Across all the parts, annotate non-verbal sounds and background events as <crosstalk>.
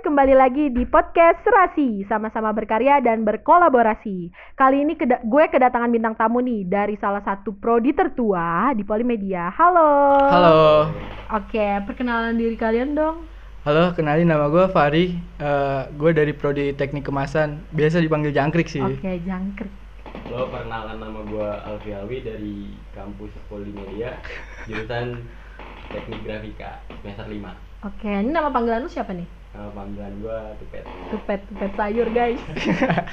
kembali lagi di podcast Serasi Sama-sama berkarya dan berkolaborasi Kali ini keda- gue kedatangan bintang tamu nih Dari salah satu prodi tertua di Polimedia Halo Halo, Oke, perkenalan diri kalian dong halo, kenalin nama gue Fari. Eh, gue dari prodi Teknik Kemasan. Biasa dipanggil Jangkrik sih. Oke, jangkrik Lo perkenalan nama gua Alfi Alwi dari kampus Polimedia jurusan Teknik Grafika semester 5. Oke, ini nama panggilan lu siapa nih? Nama panggilan gua Tupet. Tupet, tupet sayur guys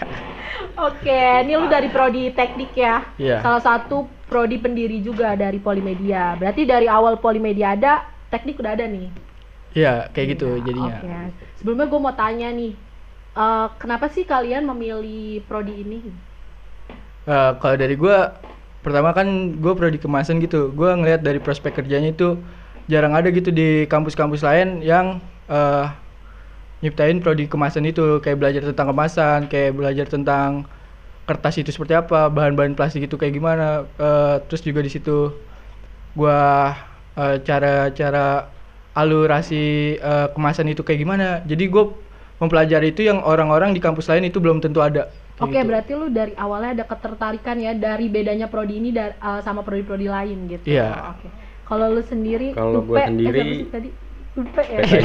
<laughs> Oke, ini lu dari prodi teknik ya Iya. Salah satu prodi pendiri juga dari Polimedia Berarti dari awal Polimedia ada, teknik udah ada nih Iya, kayak gitu Iya, jadinya. Oke. Sebelumnya gue mau tanya nih, eh, kenapa sih kalian memilih prodi ini? Eh, kalau dari gue, pertama kan gue prodi kemasan gitu. Gue ngelihat dari prospek kerjanya itu jarang ada gitu di kampus-kampus lain yang eh, nyiptain prodi kemasan itu. Kayak belajar tentang kemasan, kayak belajar tentang kertas itu seperti apa, bahan-bahan plastik itu kayak gimana. Eh, terus juga di situ gue cara-cara alurasi eh, kemasan itu kayak gimana. Jadi gue mempelajari itu yang orang-orang di kampus lain itu belum tentu ada. Oke, gitu. berarti lu dari awalnya ada ketertarikan ya dari bedanya prodi ini dar- eh, sama prodi-prodi lain gitu. Iya. Oke. Kalau lu sendiri, Kalau gua eh, sendiri- tadi Ya. Aja.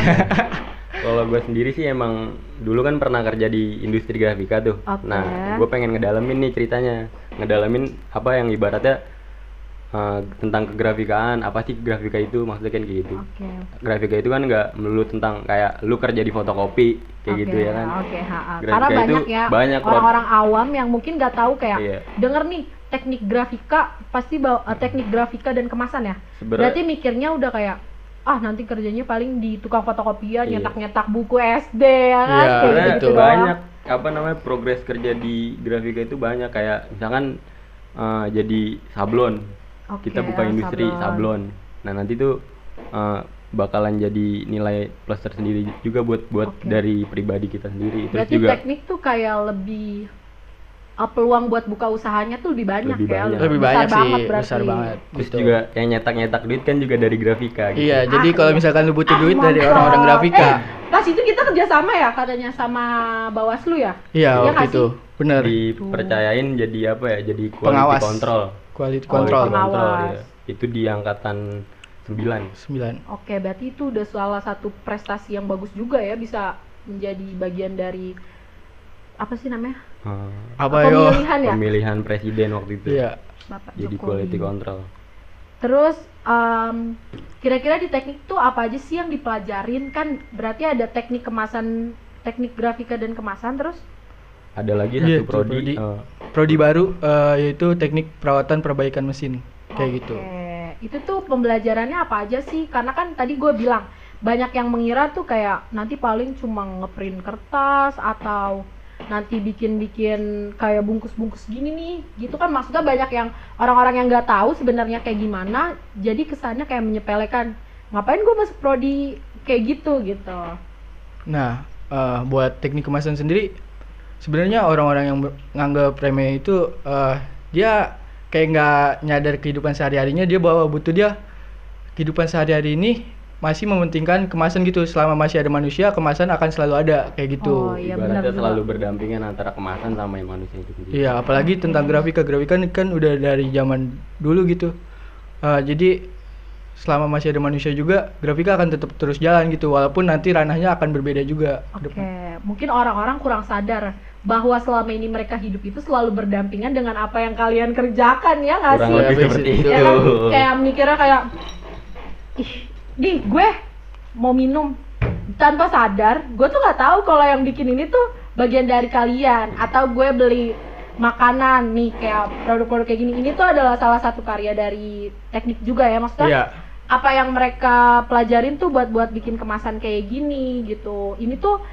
<laughs> Kalau gue sendiri sih emang dulu kan pernah kerja di industri grafika tuh. Oke. Nah, gue pengen ngedalemin nih ceritanya, ngedalemin apa yang ibaratnya eh, tentang kegrafikaan, apa sih grafika itu maksudnya kan kayak gitu. Oke. Grafika itu kan nggak melulu tentang kayak lu kerja di fotokopi kayak gitu Oke, ya kan. Oke, ha, ha. Grafika karena itu banyak ya banyak orang-orang awam yang mungkin nggak tahu kayak Iya. denger nih teknik grafika pasti bawa eh, teknik grafika dan kemasan ya. Berarti mikirnya udah kayak ah nanti kerjanya paling di tukang fotokopian Iya. nyetak-nyetak buku SD ya kan Iya, kayak Sebenarnya gitu-gitu betul. doang. banyak apa namanya progres kerja di grafika itu banyak kayak misalkan eh, jadi sablon Oke, kita buka industri sablon. sablon. nah nanti tuh eh, bakalan jadi nilai plus tersendiri juga buat buat Oke. dari pribadi kita sendiri terus Berarti juga teknik tuh kayak lebih uh, peluang buat buka usahanya tuh lebih banyak Lebih ya. banyak. Lebih besar banyak sih, banget berarti. besar banget. terus Gitu. juga yang nyetak nyetak duit kan juga dari grafika gitu. Iya, jadi Ah, kalau iya. misalkan lu butuh Ah, duit dari orang-orang grafika. Eh, pas itu kita kerjasama ya katanya sama Bawaslu ya? Iya, Iya waktu itu. sih? Bener. dipercayain jadi apa ya jadi quality Pengawas. control Quality Oh, control. Quality control ya. itu di angkatan 9 9. Oke, berarti itu udah salah satu prestasi yang bagus juga ya bisa menjadi bagian dari apa sih namanya? Eh, Apa yo? Pemilihan ya? pemilihan presiden waktu itu Iya. Bapak jadi Jokowi. quality control Terus em, kira-kira di teknik tuh apa aja sih yang dipelajarin kan berarti ada teknik kemasan teknik grafika dan kemasan terus ada lagi Iya, satu itu prodi, prodi. eh, Prodi baru eh, yaitu teknik perawatan perbaikan mesin. Kayak gitu. Oke, itu tuh pembelajarannya apa aja sih? Karena kan tadi gue bilang banyak yang mengira tuh kayak nanti paling cuma ngeprint kertas atau nanti bikin-bikin kayak bungkus-bungkus gini nih, gitu kan maksudnya banyak yang orang-orang yang nggak tahu sebenarnya kayak gimana, jadi kesannya kayak menyepelekan. Ngapain gue masuk prodi kayak gitu gitu? Nah, eh, buat teknik kemasan sendiri sebenarnya orang-orang yang nganggap remeh itu eh, dia kayak nggak nyadar kehidupan sehari-harinya dia bahwa butuh dia kehidupan sehari-hari ini masih mementingkan kemasan gitu selama masih ada manusia kemasan akan selalu ada kayak gitu Oh, iya ibaratnya benar selalu berdampingan antara kemasan sama yang manusia itu sendiri Iya, apalagi tentang grafika. Grafika kan- kan udah dari zaman dulu gitu. Eh, jadi selama masih ada manusia juga, grafika akan tetap terus jalan gitu. Walaupun nanti ranahnya akan berbeda juga. ke Oke, depan. mungkin orang-orang kurang sadar bahwa selama ini mereka hidup itu selalu berdampingan dengan apa yang kalian kerjakan ya nggak kurang sih? lebih Iya, seperti iya. itu ya kan kayak mikirnya kayak ih nih gue mau minum tanpa sadar gue tuh nggak tahu kalau yang bikin ini tuh bagian dari kalian atau gue beli makanan nih kayak produk-produk kayak gini ini tuh adalah salah satu karya dari teknik juga ya maksudnya Iya. apa yang mereka pelajarin tuh buat buat bikin kemasan kayak gini gitu ini tuh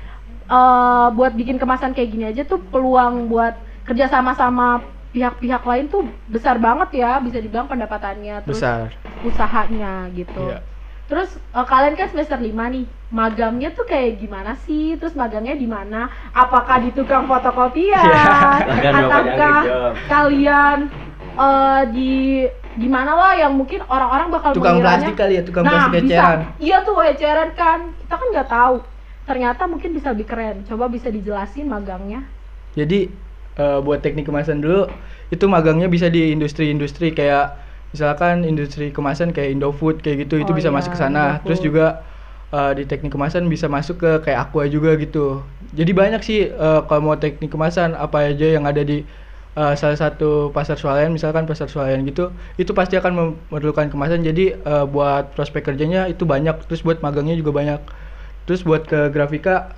eh, buat bikin kemasan kayak gini aja tuh peluang buat kerja sama sama pihak-pihak lain tuh besar banget ya bisa dibilang pendapatannya terus Besar. usahanya gitu Iya. Terus eh, kalian kan semester 5 nih magangnya tuh kayak gimana sih terus magangnya di mana apakah di tukang fotokopian Bapak ataukah kalian eh, di di mana lah yang mungkin orang-orang bakal Tukang plastik kali ya, tukang nah, plastik bisa. eceran. Iya tuh eceran kan. Kita kan nggak tahu. ternyata mungkin bisa lebih keren. Coba bisa dijelasin magangnya. Jadi eh, buat teknik kemasan dulu itu magangnya bisa di industri-industri kayak misalkan industri kemasan kayak Indofood kayak gitu itu Oh bisa iya, masuk ke sana. Terus juga eh, di teknik kemasan bisa masuk ke kayak Aqua juga gitu. Jadi banyak sih eh, kalau mau teknik kemasan apa aja yang ada di eh, salah satu pasar swalayan misalkan pasar swalayan gitu itu pasti akan memerlukan kemasan jadi eh, buat prospek kerjanya itu banyak terus buat magangnya juga banyak terus buat ke grafika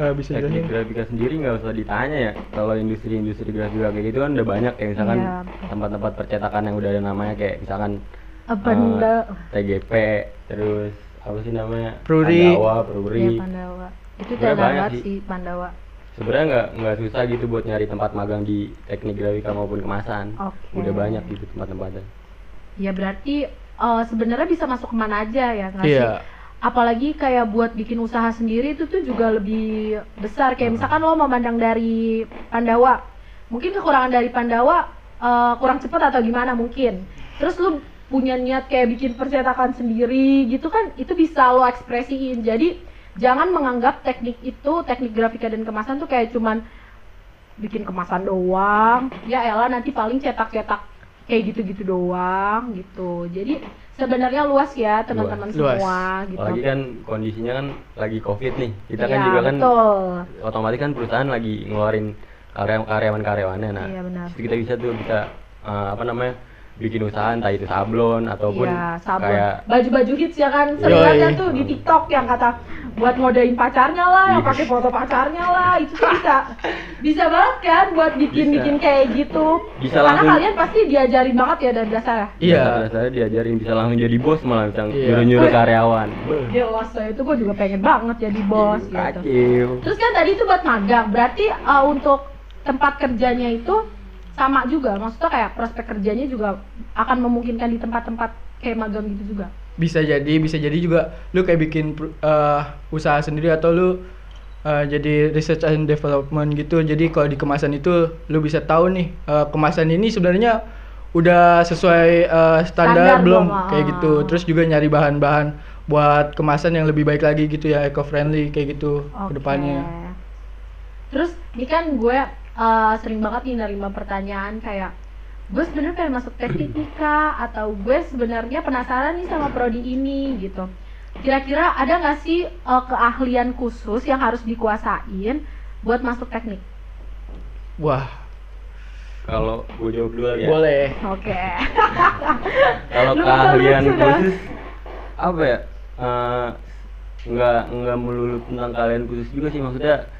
eh, bisa teknik grafika sendiri nggak usah ditanya ya kalau industri-industri grafika kayak gitu kan udah banyak kayak misalkan Iya, tempat-tempat percetakan yang udah ada namanya kayak misalkan Apa eh, enggak? TGP terus apa sih namanya Pruri. Pandawa Pruri Iya Pandawa. Itu tenar banyak sih. sih Pandawa. sebenarnya nggak nggak susah gitu buat nyari tempat magang di teknik grafika maupun kemasan Oke. udah banyak gitu tempat-tempatnya Ya berarti eh, sebenarnya bisa masuk ke mana aja ya nggak sih? Apalagi kayak buat bikin usaha sendiri itu tuh juga lebih besar. Kayak misalkan lo memandang dari Pandawa, mungkin kekurangan dari Pandawa eh, kurang cepat atau gimana mungkin. Terus lo punya niat kayak bikin percetakan sendiri gitu kan, itu bisa lo ekspresiin. Jadi jangan menganggap teknik itu, teknik grafika dan kemasan tuh kayak cuman bikin kemasan doang. Ya elah nanti paling cetak-cetak kayak gitu-gitu doang gitu. Jadi sebenarnya luas ya teman-teman Luas. semua gitu. apalagi kan kondisinya kan lagi covid nih kita kan Iya, juga kan betul. otomatis kan perusahaan lagi ngeluarin karya- karyawan-karyawannya nah Iya, benar. kita bisa tuh bisa eh, apa namanya bikin usaha entah itu sablon ataupun Iya, sablon. kayak Baju-baju hits ya kan kan tuh di TikTok yang kata buat ngodain pacarnya lah, yang Iya. pakai foto pacarnya lah, itu tuh bisa bisa banget kan buat bikin-bikin Bisa. kayak gitu. Bisa Karena langsung- kalian pasti diajarin banget ya dari dasar ya. Iya. saya diajarin bisa langsung jadi bos malah bisa Iya. nyuruh-nyuruh karyawan Jelas saya itu gue juga pengen banget jadi bos gitu. kacau Terus kan tadi itu buat magang, berarti uh, untuk tempat kerjanya itu sama juga, maksudnya kayak prospek kerjanya juga akan memungkinkan di tempat-tempat kayak magang gitu juga. Bisa jadi bisa jadi juga lu kayak bikin eh, usaha sendiri atau lu eh, jadi research and development gitu. Jadi kalau di kemasan itu lu bisa tahu nih eh, kemasan ini sebenarnya udah sesuai eh, standar, Standar belum? belum, kayak gitu. Terus juga nyari bahan-bahan buat kemasan yang lebih baik lagi gitu ya eco friendly kayak gitu Oke. ke depannya. Terus ini kan gue uh, sering banget nih nerima pertanyaan kayak gue sebenarnya pengen masuk teknik nih kak atau gue sebenarnya penasaran nih sama prodi ini gitu. Kira-kira ada nggak sih uh, keahlian khusus yang harus dikuasain buat masuk teknik? wah kalau gue jawab dulu ya boleh Oke. <laughs> kalau Lu keahlian khusus apa ya Eh, nggak nggak melulu tentang keahlian khusus juga sih maksudnya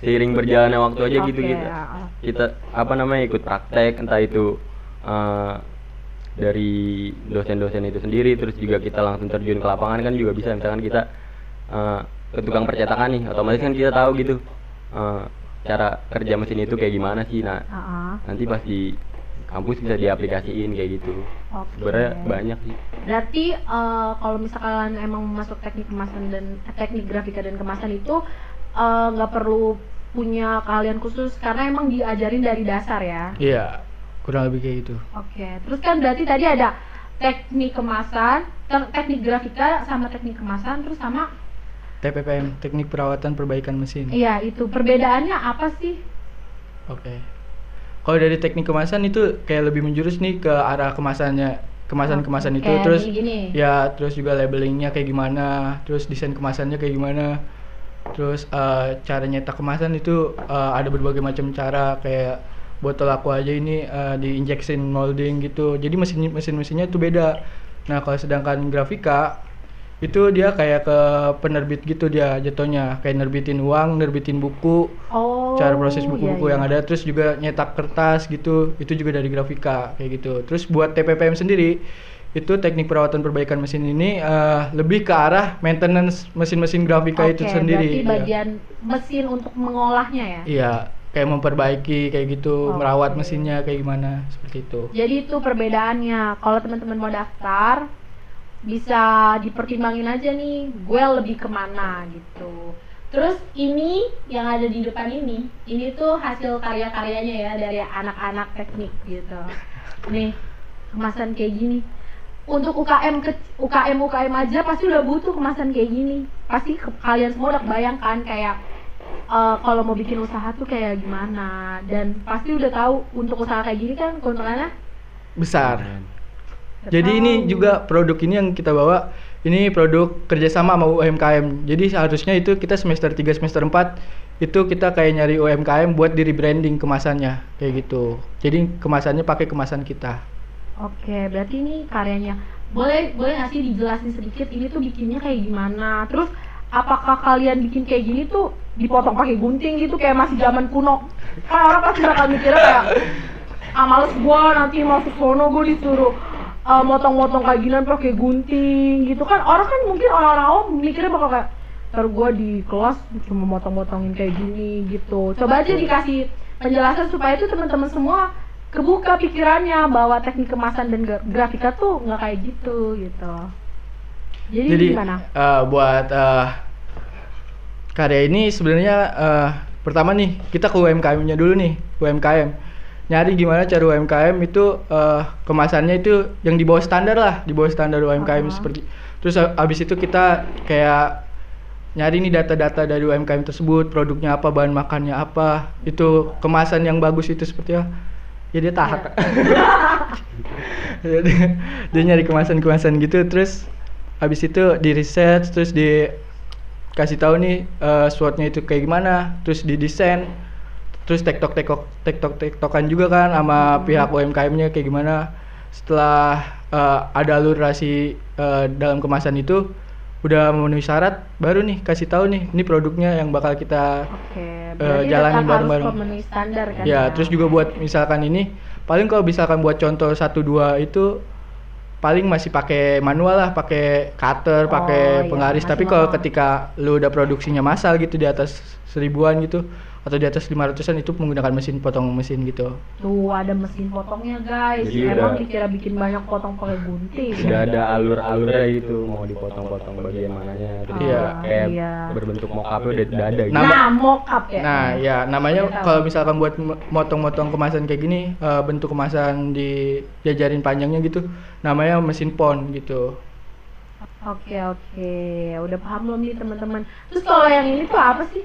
seiring berjalannya waktu aja gitu Oke, kita ya. kita apa namanya ikut praktek entah itu eh, dari dosen-dosen itu sendiri terus juga kita langsung terjun ke lapangan kan juga bisa misalkan kita eh, ke tukang percetakan nih otomatis kan kita tahu gitu eh, cara kerja mesin itu kayak gimana sih nah Ah, ah. nanti pas di kampus bisa diaplikasiin kayak gitu Oke. sebenarnya banyak sih Berarti eh, kalau misalkan emang masuk teknik kemasan dan eh, teknik grafika dan kemasan itu eh, nggak perlu punya keahlian khusus karena emang diajarin dari dasar ya. iya kurang lebih kayak gitu Oke. Terus kan berarti tadi ada teknik kemasan, te- teknik grafika sama teknik kemasan terus sama TPPM teknik perawatan perbaikan mesin iya itu perbedaannya apa sih? Oke. Kalau dari teknik kemasan itu kayak lebih menjurus nih ke arah kemasannya, kemasan-kemasan itu Kayak terus gini-gini. ya terus juga labelingnya kayak gimana, terus desain kemasannya kayak gimana, terus eh, cara nyetak kemasan itu eh, ada berbagai macam cara kayak botol aku aja ini eh, di injection molding gitu. Jadi mesin mesin mesinnya itu beda. Nah kalau sedangkan grafika itu dia kayak ke penerbit gitu dia jatuhnya kayak nerbitin uang, nerbitin buku, Oh. cara proses iya, buku-buku iya. yang ada terus juga nyetak kertas gitu itu juga dari grafika kayak gitu terus buat TPPM sendiri itu teknik perawatan perbaikan mesin ini eh, lebih ke arah maintenance mesin-mesin grafika itu Oke, sendiri Berarti ya. bagian mesin untuk mengolahnya ya. iya kayak memperbaiki kayak gitu Oke. merawat mesinnya kayak gimana seperti itu Jadi itu perbedaannya. Kalau teman-teman mau daftar, bisa dipertimbangin aja nih, gue lebih ke mana gitu. Terus ini yang ada di depan ini, ini tuh hasil karya-karyanya ya dari anak-anak teknik gitu. Nih, kemasan kayak gini. Untuk UKM ke UKM UKM aja pasti udah butuh kemasan kayak gini. Pasti ke- kalian semua udah kebayangkan kayak eh, kalau mau bikin usaha tuh kayak gimana dan pasti udah tahu untuk usaha kayak gini kan keuntungannya besar. Jadi ini juga produk ini yang kita bawa ini produk kerjasama sama UMKM. Jadi seharusnya itu kita semester 3 semester 4 itu kita kayak nyari UMKM buat di rebranding kemasannya kayak gitu. Jadi kemasannya pakai kemasan kita. Oke, berarti ini karyanya. Boleh boleh nggak sih dijelasin sedikit ini tuh bikinnya kayak gimana? Terus apakah kalian bikin kayak gini tuh dipotong pakai gunting gitu kayak masih zaman kuno? Kan orang pasti bakal mikirnya kayak ah males gua nanti masuk sono gua disuruh uh, motong-motong kayak gini pakai gunting gitu kan orang kan mungkin orang-orang awam mikirnya bakal kayak ntar gua di kelas cuma motong-motongin kayak gini gitu coba aja dikasih penjelasan supaya itu teman-teman semua kebuka pikirannya bahwa teknik kemasan dan gra- grafika tuh nggak kayak gitu gitu. Jadi, Jadi gimana? eh, buat eh, karya ini sebenarnya eh, pertama nih kita ke UMKM-nya dulu nih UMKM nyari gimana cara UMKM itu eh, kemasannya itu yang di bawah standar lah di bawah standar UMKM Aha. seperti. Terus abis itu kita kayak nyari nih data-data dari UMKM tersebut produknya apa bahan makannya apa itu kemasan yang bagus itu seperti apa ya dia tahap. Ya. <laughs> dia, dia nyari kemasan-kemasan gitu terus habis itu di riset terus di kasih tahu nih eh, SWOT-nya itu kayak gimana terus didesain terus tektok tektok tektok tektokan juga kan sama pihak UMKM-nya kayak gimana. Setelah eh, ada alurasi eh, dalam kemasan itu udah memenuhi syarat baru nih kasih tahu nih ini produknya yang bakal kita oke Eh, berarti jalanin tetap bareng-bareng. harus memenuhi standar kan ya terus juga buat misalkan ini paling kalau misalkan buat contoh satu dua itu paling masih pakai manual lah pakai cutter Oh, pakai iya, penggaris masih tapi kalau ketika lu udah produksinya massal gitu di atas seribuan gitu atau di atas 500-an itu menggunakan mesin potong mesin gitu Tuh ada mesin potongnya guys. Jadi Emang udah- dikira bikin banyak potong pakai gunting. Sudah ada alur-alurnya gitu mau dipotong-potong bagian mananya Iya. kayak Iya. berbentuk mockupnya udah, udah ada gitu. Nama- Nah, mockup ya. nah ya namanya tahu. kalau misalkan buat motong-motong kemasan kayak gini eh, bentuk kemasan dijajarin panjangnya gitu namanya mesin pon gitu Oke oke, udah paham belum nih teman-teman? Terus kalau yang ini tuh apa sih?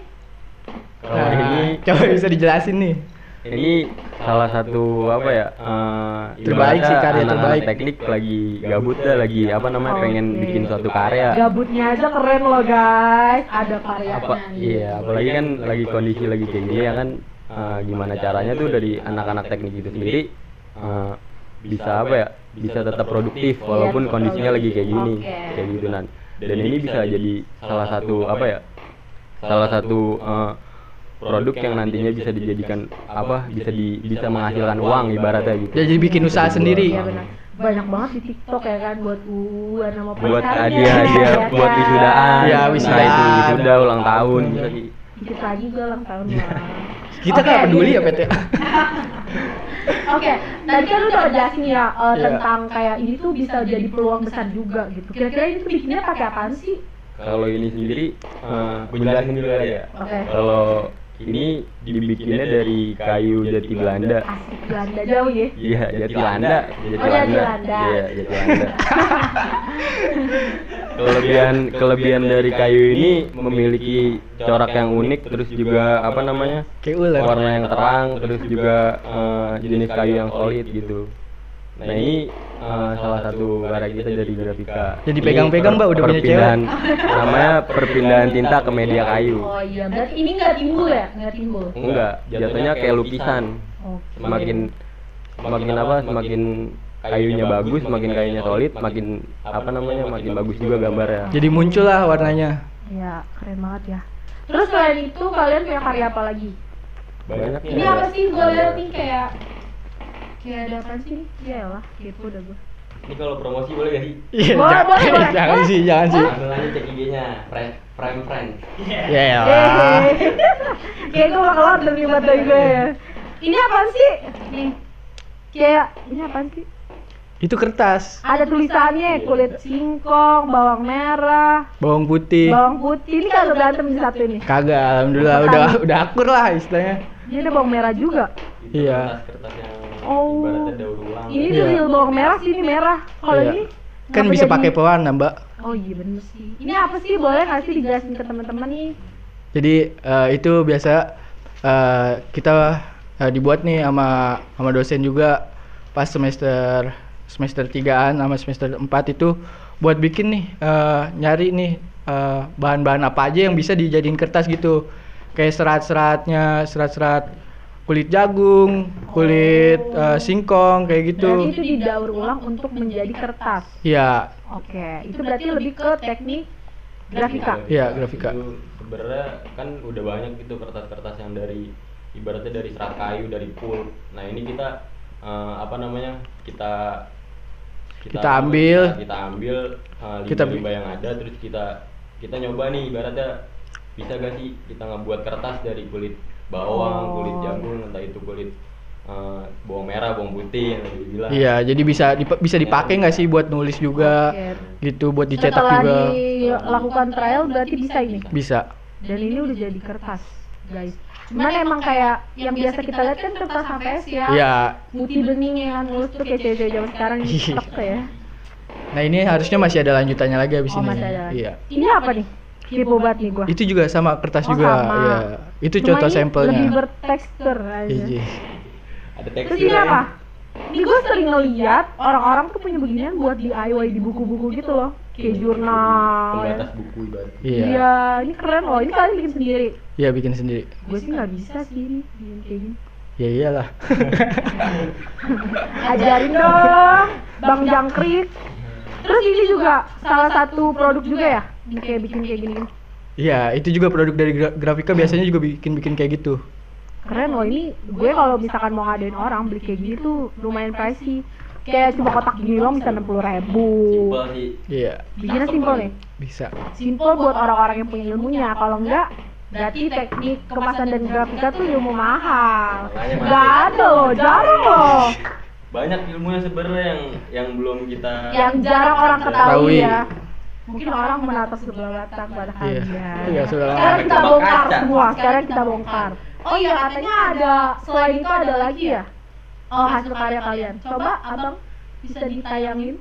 Kalau Nah, ini coba bisa dijelasin nih ini salah satu apa ya eh, Terbaik sih, karya anak-anak terbaik. teknik lagi gabut dah lagi apa namanya pengen Oke. bikin suatu karya Gabutnya aja keren loh guys, ada karyanya. apa iya apalagi kan lagi kondisi lagi kayak gini ya kan eh, gimana caranya tuh dari anak-anak teknik itu sendiri eh, bisa apa ya bisa tetap produktif walaupun tetap kondisinya lagi kayak gini kayak gitu nan dan ini bisa jadi salah satu apa ya salah satu eh, produk yang nantinya bisa dijadikan apa bisa di bisa menghasilkan uang ibaratnya gitu jadi bikin usaha sendiri Iya benar. Banyak banget di TikTok ya kan buat uan sama buat hadiah-hadiah ya buat wisudaan Ya, wisudaan. itu wisuda ulang tahun bisa Dikit lagi gue ulang tahun lah. <laughs> kita Oke, kan peduli ya PT <laughs> Oke, tadi kan lu udah jelasin ya eh, Iya. tentang kayak ini tuh bisa jadi peluang besar juga gitu. Kira-kira ini tuh bikinnya pakai apaan sih? Kalau ini sendiri eh gue jelasin dulu aja Oke. kalau ini dibikinnya dari kayu jati Belanda. Asik Belanda. Jauh ya. iya jati Belanda. Jati Oh, Jati Belanda. iya jati Belanda. <laughs> <laughs> Kelebihan kelebihan dari kayu ini memiliki corak yang unik terus juga apa namanya? Kayak ular. Warna yang terang terus juga eh, jenis kayu yang solid gitu nah ini eh, salah satu karya kita dari grafika. Jadi pegang-pegang, Mbak, udah punya perpindahan- <laughs> namanya perpindahan tinta ke media kayu. Oh iya, berarti ini nggak timbul ya? Nggak timbul. enggak. Jatuhnya kayak lukisan. Oke. semakin semakin apa? semakin kayunya bagus semakin kayunya solid makin apa namanya? makin bagus juga gambarnya. Jadi muncul lah warnanya. Ya, keren banget ya. Terus selain itu kalian punya karya apa lagi? banyak Ini apa sih? Gue lihat nih kayak kayak ada apa sih? Ya lah, gitu udah gue. ini kalau promosi boleh gak sih Iya, Boleh, jangan, boleh, <laughs> boleh. jangan sih, jangan sih. langsung aja cek IG-nya friend friend friend Ya ya. Hehehe. <laughs> Kayak gue bakal order nih buat dari gue ya. Ini apaan sih? Nih. Kayak ini apaan sih? Itu kertas, Ada tulisannya kulit singkong, bawang merah, bawang putih. bawang putih. Ini kagak berantem di satu ini. Kagak, alhamdulillah Apa udah udah akur lah istilahnya. Ini ada bawang merah juga. Iya. kertas-kertas yang Oh. ibaratnya daur ulang Ini Iya. real bawang merah sih ini merah. Kalau Iya. ini kan bisa jadi- pakai pewarna mbak Oh iya bener sih. Ini apa sih? Boleh nggak sih dijelasin ke teman-teman nih? jadi eh, itu biasa eh, kita eh, dibuat nih sama sama dosen juga pas semester semester 3an sama semester 4 itu buat bikin nih eh, nyari nih eh, bahan-bahan apa aja yang bisa dijadiin kertas gitu kayak serat-seratnya serat-serat kulit jagung kulit eh, singkong kayak gitu Berarti itu didaur ulang untuk menjadi kertas. ya Oke, itu berarti lebih ke teknik grafika. Iya, grafika. Itu sebenarnya kan udah banyak gitu kertas-kertas yang dari ibaratnya dari serat kayu, dari pulp. Nah, ini kita eh, apa namanya? Kita Kita ambil. kita, kita ambil eh, Kita bi- limbah-limbah yang ada terus kita kita nyoba nih ibaratnya bisa gak sih kita ngebuat kertas dari kulit bawang, Oh. kulit jagung, entah itu kulit eh, bawang merah, bawang putih yang dibilang. Iya, jadi bisa dip- bisa dipakai nggak sih buat nulis juga, Oke. gitu, buat dicetak Setelah juga, dilakukan trial berarti bisa ini. bisa. Dan ini udah jadi kertas, guys. Cuman emang kayak yang biasa kita lihat kan kertas HVS ya. Iya. Putih bening yang nulis tuh kayak cewek zaman sekarang di Iya. TikTok tuh ya. Nah ini harusnya masih ada lanjutannya lagi abis Oh ini. masih ada. Iya. Ini apa nih? Kipo banget nih gua. Itu juga sama kertas Oh, juga. sama. Iya. Itu Cuma contoh sampelnya. Lebih bertekstur aja. Iya. Ada Terus tekstur. ini apa? Ini gue sering ngeliat orang-orang tuh punya beginian buat DIY di buku-buku gitu loh Kayak jurnal ya. Pembatas buku ibarat. Iya. Iya, ini keren loh, ini kalian bikin sendiri Iya bikin sendiri. Gue sih nggak bisa sih ini, bikin kayak gini Ya iyalah. <laughs> Ajarin dong, Bang Jangkrik Terus ini juga salah satu produk juga ya? Yang kayak bikin kayak gini. Iya, itu juga produk dari gra- grafika biasanya juga bikin-bikin kayak gitu. Keren loh, ini gue kalau misalkan mau ngadain orang beli kayak gini tuh lumayan pricey. Kayak cuma kotak gini loh bisa 60 ribu. Simpel sih. Iya, Bikinnya simple nih bisa. simple buat orang-orang yang punya ilmunya. kalau enggak berarti teknik kemasan dan grafika tuh ilmu mahal. masih- ada loh jarang loh <laughs> Banyak ilmunya sebenarnya yang yang belum kita yang jarang orang ketahui ya mungkin orang menatap sebelah mata kepada Iya. kalian Iya, sudah lama. sekarang kita bongkar semua sekarang kita bongkar oh iya katanya ada selain itu ada lagi ya oh hasil karya kalian coba abang bisa ditayangin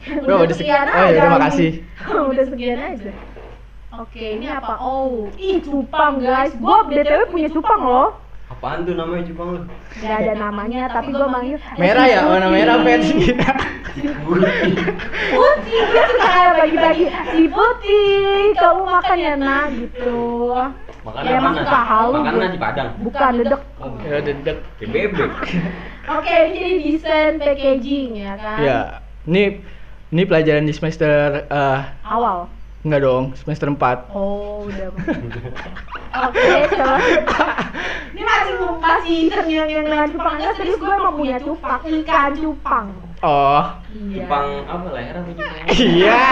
<laughs> Bro, udah sekian. Oh ya, terima kasih. <laughs> udah sekian aja. Oke, ini apa? Oh, ih cupang guys. Gua BTW punya cupang loh. Apaan tuh namanya Jepang lu? Gak ada namanya, tapi gua manggil Merah ya, warna merah pet. Putih, gue suka kayak bagi-bagi si putih. Kamu makan ya nak gitu. Makan Ya, emang halu Makan gua. nasi padang. Bukan dedek. Oh, Ya dedek. bebek. <laughs> Oke, ini jadi desain packaging ya kan? Iya. Ini ini pelajaran di semester eh Awal. Enggak dong, semester 4. Oh, udah. <laughs> Oke, coba. Ini masih masih yang yang dengan cupang enggak serius gue emang punya cupang, ikan cupang. Oh. Iya. Jepang apa leher apa Jepang? Iya,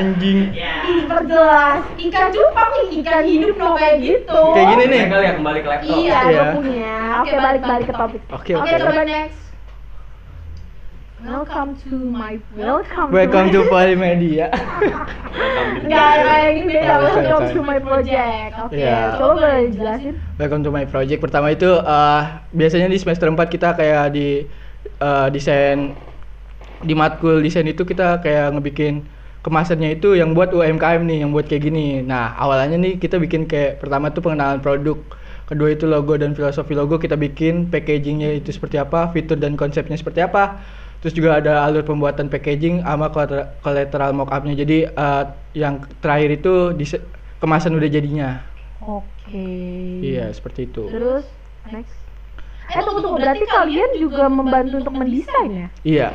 anjing. Ih, perjelas. Ikan cupang nih, ikan hidup no kayak gitu. Kayak gini nih. Kali ya kembali ke laptop. Iya, Iya. gue punya. Oke, balik-balik ke topik. Oke, Oke, oke. coba next. Welcome to my welcome. Welcome to Polimedia. Enggak, kayak ini beda. Welcome to my project. Oke, coba boleh dijelasin? Welcome to my project. Pertama itu eh, biasanya di semester 4 kita kayak di eh, desain di matkul desain itu kita kayak ngebikin kemasannya itu yang buat UMKM nih, yang buat kayak gini. Nah, awalnya nih kita bikin kayak pertama tuh pengenalan produk. Kedua itu logo dan filosofi logo kita bikin, packagingnya itu seperti apa, fitur dan konsepnya seperti apa. Terus juga ada alur pembuatan packaging sama collateral- collateral mockupnya. Jadi eh, yang terakhir itu dise- kemasan udah jadinya. Oke. Iya, seperti itu. Terus next. Eh tunggu tunggu berarti kalian juga membantu untuk mendesain ya? Iya,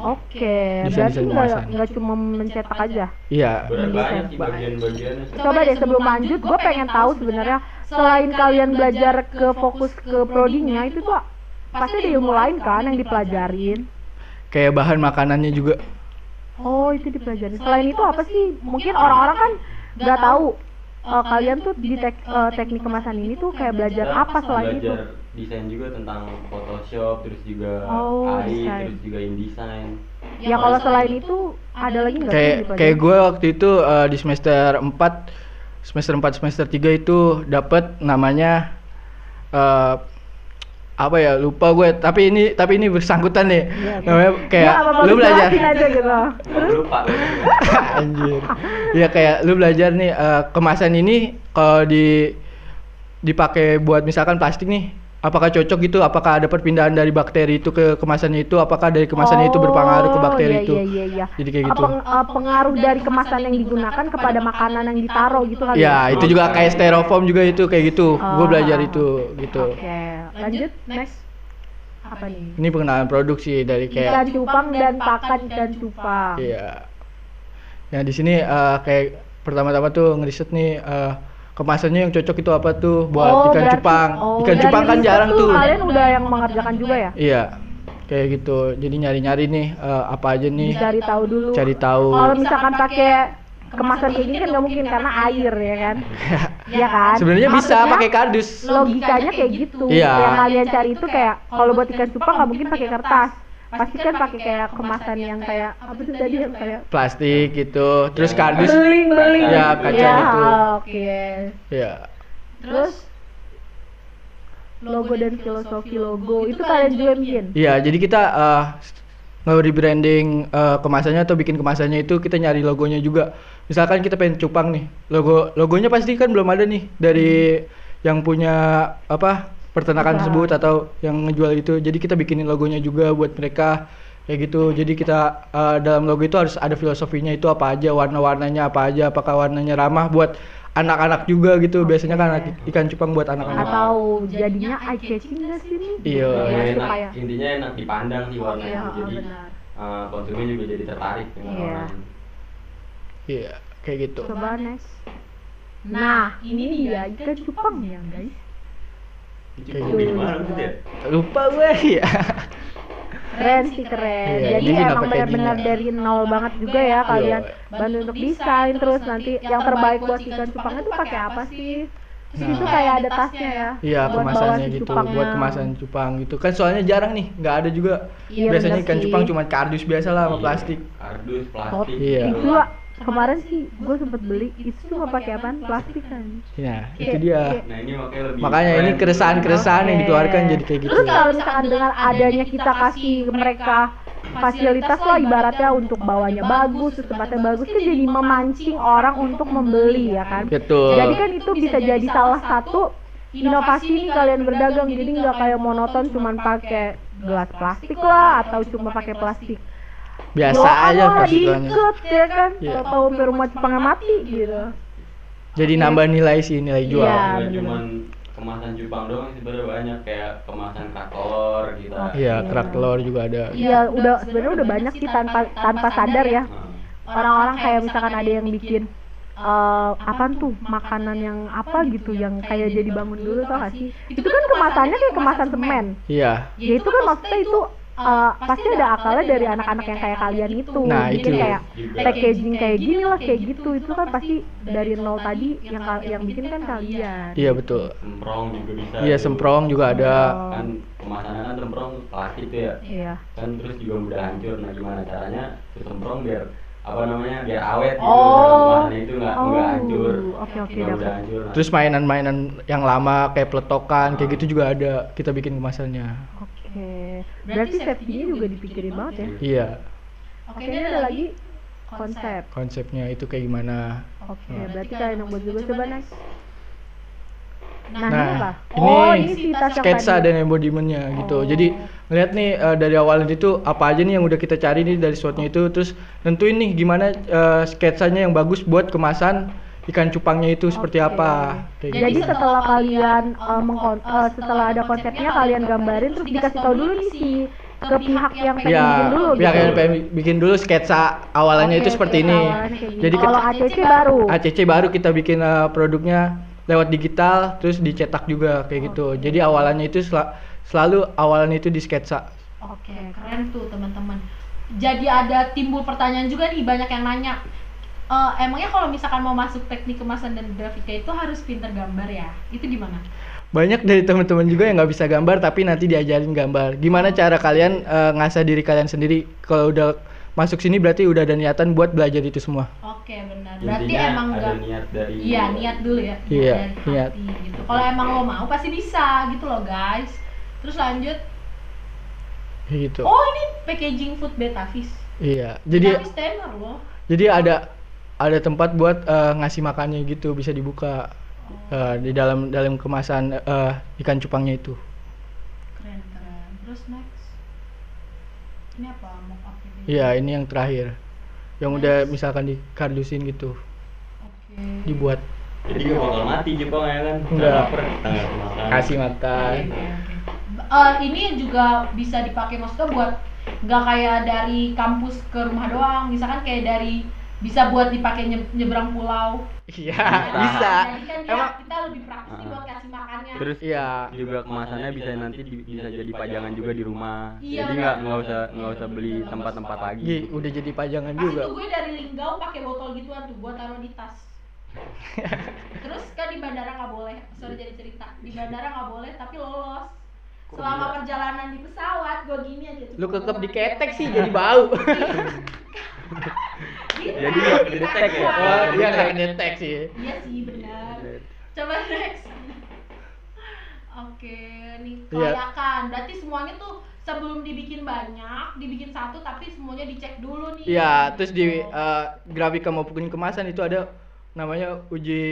Oke, Desain- berarti desain nggak cuma mencetak aja. iya. Sih bagian-bagiannya. Coba deh sebelum lanjut, gue pengen tahu sebenarnya selain kalian belajar ke fokus ke prodinya itu tuh pasti ada ilmu lain kan yang dipelajarin. Kayak bahan makanannya juga. Oh itu dipelajarin. Selain itu apa sih? Mungkin orang-orang kan nggak tahu eh, kalian tuh di tek- eh, teknik kemasan ini tuh kayak belajar apa selain itu? belajar desain juga tentang Photoshop terus juga Oh, AI desain. terus juga InDesign Ya kalau selain itu ada lagi nggak yang Kayak kayak gue waktu itu eh, di semester 4 semester 4 semester 3 itu dapat namanya eh apa ya lupa gue tapi ini tapi ini bersangkutan nih oke. namanya kayak Nggak apa-apa, lu belajar aja gitu. Lupa. <laughs> anjir ya kayak lu belajar nih eh, kemasan ini kalau di dipakai buat misalkan plastik nih apakah cocok gitu apakah ada perpindahan dari bakteri itu ke kemasannya itu apakah dari kemasannya itu berpengaruh ke Oh, bakteri iya, itu Iya, iya, iya. jadi kayak gitu peng- eh, pengaruh dari kemasan yang digunakan kepada makanan yang ditaruh gitu kan? ya itu juga kayak styrofoam juga itu kayak gitu gue Oh. belajar itu gitu Oke, lanjut next. Apa nih? ini pengenalan produksi dari Ikan kayak cupang dan pakan ikan cupang. Iya. Nah di sini eh, kayak pertama-tama tuh ngeriset nih eh, kemasannya yang cocok itu apa tuh buat Oh, ikan berarti- cupang. oh, ikan cupang kan jarang tuh. Kalian udah yang mengerjakan juga ya? Iya. Kayak gitu. Jadi nyari-nyari nih eh, apa aja nih. Cari tahu dulu. Cari tahu. Kalau misalkan pakai kemasan kayak gini kan nggak mungkin karena air ya kan? <laughs> Iya kan? Sebenarnya bisa pakai kardus. Logikanya kayak gitu. Iya. Yang kalian cari itu kayak kalau buat ikan cupang nggak mungkin pakai kertas. Pasti kan pakai kayak kemasan yang kayak apa tuh tadi yang kayak Plastik gitu. Terus kardus. beling beling. Ya, kaca Ya, itu. Oke. Ya. Terus logo dan filosofi logo itu kalian juga yang bikin. Iya, jadi kita eh nge-rebranding eh, kemasannya atau bikin kemasannya itu kita nyari logonya juga. Misalkan kita pengen cupang nih, logo logonya pasti kan belum ada nih dari yang punya apa peternakan Usaha. tersebut atau yang ngejual itu. Jadi kita bikinin logonya juga buat mereka kayak gitu. Jadi kita eh, dalam logo itu harus ada filosofinya itu apa aja, warna-warnanya apa aja, apakah warnanya ramah buat anak-anak juga gitu. Biasanya kan anak- ikan cupang buat anak-anak. Atau jadinya eye catching nggak sih? Iya. Ya, Ya, enak, supaya. intinya enak dipandang sih warnanya. Iya, Jadi benar. eh, konsumen juga jadi tertarik dengan Iya. warnanya. Iya, kayak gitu. Coba Nes. Nah, ini dia ikan cupang ya guys. Cupang kayak gimana maksudnya? Lupa gue ya. Keren sih keren. Iya, Jadi ini emang benar-benar dari nol banget juga ya kalian bantu untuk desain terus nanti yang terbaik buat ikan cupang itu pakai apa sih? Terus Nah. itu kayak ada tasnya ya. Iya buat bawa kemasannya si gitu cupangnya. buat kemasan cupang gitu kan soalnya jarang nih nggak ada juga Iya, biasanya ikan sih. cupang cuma kardus biasa lah sama Iya, plastik Kardus, Oh, plastik. Iya. Itu kemarin sih gue sempet beli itu cuma pakai apaan? Plastik kan. ya itu Kayak- dia Nah ini makanya lebih makanya ini keren. keresahan-keresahan yang Oke. dikeluarkan jadi kayak gitu Terus kalau misalkan dengan adanya kita kasih mereka fasilitas lah ibaratnya untuk bawanya bagus, tempatnya bagus kan jadi memancing orang untuk membeli ya kan. betul Jadi kan itu bisa jadi salah satu inovasi nih kalian berdagang jadi nggak kayak monoton cuman pakai gelas plastik lah atau cuma pakai plastik biasa aja lah, plastikannya diikat ya kan? Iya. tahu rumah cupangnya mati gitu. Jadi nambah nilai sih nilai jual. Iya. Nggak bener. cuman kemasan Jepang doang sebenarnya banyak kayak kemasan krakelor gitu. iya kerak telur juga ada. Iya udah sebenarnya udah banyak sih tanpa tanpa sadar ya. Nah, orang-orang kayak misalkan ada yang bikin eh apaan tuh makanan yang apa gitu yang kayak jadi bangun dulu tau gak sih? itu kan kemasannya kayak kemasan semen. iya. Ya itu kan maksudnya itu eh, pasti ada akalnya dari anak-anak yang kayak kalian itu Nah, bikin itu. kayak packaging kayak gini lah kayak gitu itu kan pasti dari nol tadi yang yang bikin kan kalian iya betul semprong juga bisa. iya semprong juga ada Kan kemasannya kan semprong plastik tuh ya. iya Kan terus juga mudah hancur. Nah gimana caranya tuh semprong biar apa namanya biar awet gitu Oh. dalam kemasannya itu nggak nggak Oh, hancur. oke, oke, Nggak mudah dapat. hancur. Terus mainan-mainan yang lama kayak peletokan kayak gitu juga ada kita bikin kemasannya berarti safety-nya juga dipikirin banget ya? Iya. oke ini ada lagi konsep. konsepnya itu kayak gimana? Oke berarti kalian yang buat juga coba next? Nah, Nah, ini apa? ini oh ini si tas yang sketsa dan embodimentnya gitu. Oh. Jadi ngeliat nih eh, dari awal itu apa aja nih yang udah kita cari nih dari SWOT-nya itu, terus nentuin nih gimana eh, sketsanya yang bagus buat kemasan ikan cupangnya itu seperti apa. Kayak Jadi gitu. setelah kalian uh, mengkon- uh, setelah ada konsepnya kalian gambarin terus dikasih tahu dulu nih si ke pihak yang pengen Ya, bikin dulu pihak gitu. yang pengen bikin dulu sketsa awalannya Oke, itu seperti ini. gini. Jadi kalau ACC baru. ACC baru kita bikin eh, produknya lewat digital, terus dicetak juga kayak gitu. Jadi awalannya itu sel- selalu awalannya itu di sketsa. Oke, keren tuh teman-teman. Jadi ada timbul pertanyaan juga nih banyak yang nanya. "Eh, emangnya kalau misalkan mau masuk teknik kemasan dan grafika itu harus pinter gambar ya? Itu gimana? banyak dari teman-teman juga yang nggak bisa gambar tapi nanti diajarin gambar gimana cara kalian eh, ngasah diri kalian sendiri kalau udah masuk sini berarti udah ada niatan buat belajar itu semua Oke, benar. Berarti Intinya emang ada enggak niat dari Iya, niat dulu ya. Niat Iya, dari niat. hati gitu. Kalau emang lo mau pasti bisa gitu loh, guys. terus lanjut gitu oh ini packaging food beta fish iya jadi Beta fish tenar loh jadi ada ada tempat buat eh, ngasih makannya gitu bisa dibuka eh, di dalam dalam kemasan eh, ikan cupangnya itu. Keren keren. Terus next? Ini apa mock up ini iya ini yang terakhir. Yang udah misalkan dikardusin gitu. Oke. Dibuat. Jadi gak bakal mati Jepang ya kan? Enggak. lapar, kasih makan. Oke. Eh, ini juga bisa dipakai maksudnya buat nggak kayak dari kampus ke rumah doang. Misalkan kayak dari bisa buat dipakai nye- nyebrang pulau. Iya bisa. jadi kan dia, emang kita lebih praktis sih buat kasih makannya. Terus iya. juga kemasannya bisa nanti di- bisa jadi pajangan juga di rumah. Iya, jadi nggak nggak usah nggak usah beli tempat-tempat lagi. Gi, udah jadi pajangan Pasti juga. tuh gue dari Linggau pakai botol gituan tuh gue taruh di tas. <laughs> Terus kan di bandara nggak boleh. Sorry jadi cerita. Di bandara nggak boleh tapi lolos. Selama bisa? perjalanan di pesawat gue gini aja lu kekep di ketek sih jadi bau <laughs> <laughs> Jadi nggak kedetek ya? oh dia nggak ngetek sih iya sih benar coba next oke nih Iya. kelayakan berarti semuanya tuh sebelum dibikin banyak dibikin satu tapi semuanya dicek dulu nih Iya, terus di Gitu. eh, grafika maupun kemasan itu ada namanya uji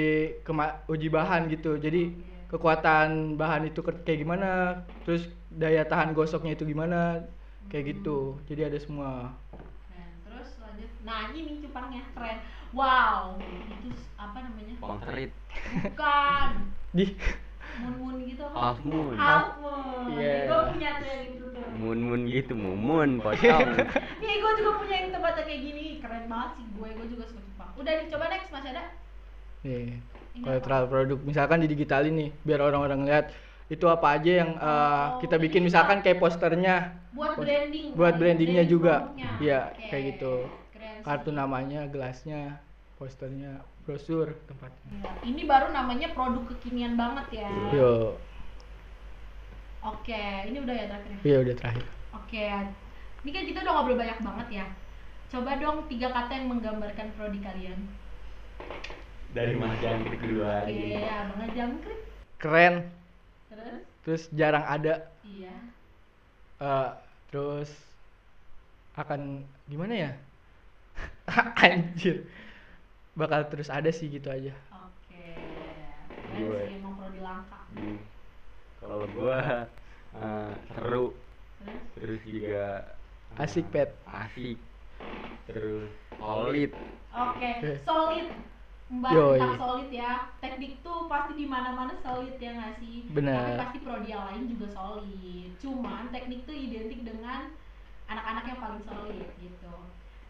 kema uji bahan gitu. Jadi kekuatan bahan itu kayak gimana, terus daya tahan gosoknya itu gimana, kayak gitu. Jadi ada semua. Nah ini cupangnya keren. Wow itu apa namanya? Serit, bukan. Di. Moon moon gitu. Apa half moon, half moon. Iya. gue punya tuh yang gitu tuh. Moon moon gitu, mumun, pocong. nih gue juga punya yang tempatnya kayak gini. Keren banget sih gue gue juga suka cupang udah nih coba next masih ada? Nih Ini collateral produk misalkan didigitalin nih biar orang-orang lihat itu apa aja yang eh, Oh, kita bikin misalkan kayak posternya. Buat branding. Buat brandingnya branding juga. produknya. Iya, Oke, kayak gitu. Kartu namanya gelasnya posternya brosur tempatnya Iya, ini baru namanya produk kekinian banget ya yo oke ini udah ya terakhir ya? iya udah terakhir Oke, ini kan kita udah ngobrol banyak banget ya. Coba dong tiga kata yang menggambarkan prodi kalian. Dari mas jangkrik dulu Oke, lagi. abangnya jangkrik. keren Terus, terus jarang ada iya. eh, terus akan gimana ya <laughs> anjir bakal terus ada sih gitu aja Oke. Gue. sih emang prodi langka. Hmm. Kalau gua eh, seru, Terus, terus juga eh, Asik, Pet. Asik. Terus solid. Oke, Oke. solid. Mbak Yoi. tentang solid ya. Teknik tuh pasti di mana-mana solid ya nggak sih? Benar. Tapi pasti prodi yang lain juga solid. Cuman teknik tuh identik dengan anak-anak yang paling solid gitu.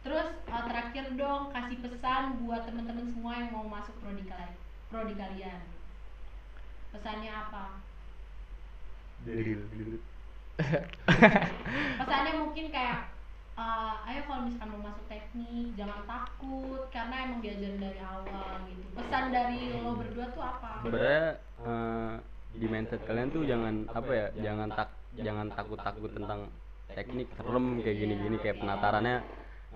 Terus eh, terakhir dong kasih pesan buat teman-teman semua yang mau masuk prodi kalian. Prodi kalian. Pesannya apa? <laughs> Pesannya mungkin kayak eh, ayo kalau misalkan mau masuk teknik jangan takut karena emang diajarin dari awal gitu. Pesan dari lo berdua tuh apa? Sebenarnya eh, di mindset kalian tuh jangan apa ya, jangan tak jangan takut-takut tentang teknik serem kayak gini-gini kayak penatarannya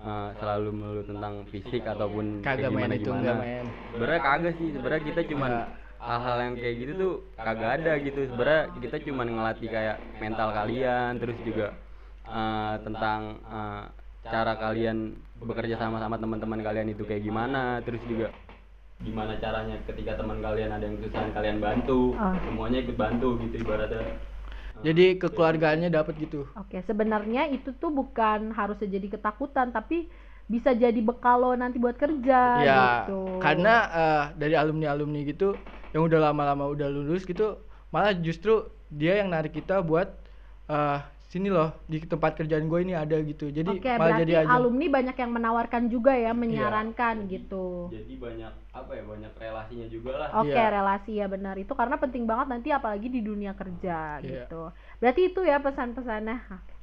eh, selalu melulu tentang fisik ataupun kayak kagak main gimana itu gimana. enggak main Sebenarnya kagak sih, sebenarnya kita cuman Enggak. hal-hal yang kayak gitu tuh kagak ada gitu. Sebenarnya kita cuman ngelatih kayak mental kalian, terus juga eh, tentang eh, cara kalian bekerja sama sama teman-teman kalian itu kayak gimana, terus juga gimana caranya ketika teman kalian ada yang kesusahan kalian bantu, Ah. semuanya ikut bantu gitu ibaratnya. Jadi kekeluargaannya dapat gitu Oke, sebenarnya itu tuh bukan harus jadi ketakutan, tapi bisa jadi bekal lo nanti buat kerja ya gitu. karena eh, dari alumni alumni gitu yang udah lama-lama udah lulus gitu malah justru dia yang narik kita buat eh sini loh di tempat kerjaan gue ini ada gitu jadi Oke, malah berarti jadi aja alumni banyak yang menawarkan juga ya, menyarankan gitu. Jadi banyak apa ya banyak relasinya juga lah. Oke, Iya. relasi ya benar. Itu karena penting banget nanti apalagi di dunia kerja Iya. gitu. Berarti itu ya pesan-pesannya. Oke.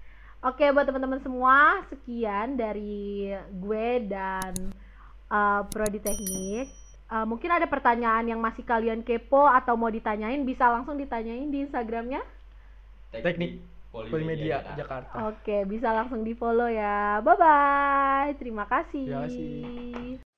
Oke, buat teman-teman semua, sekian dari gue dan uh, Prodi Teknik. Uh, mungkin ada pertanyaan yang masih kalian kepo atau mau ditanyain bisa langsung ditanyain di Instagramnya. Teknik Polimedia Jakarta Oke, bisa langsung di follow ya. Bye bye. Terima kasih. Terima kasih.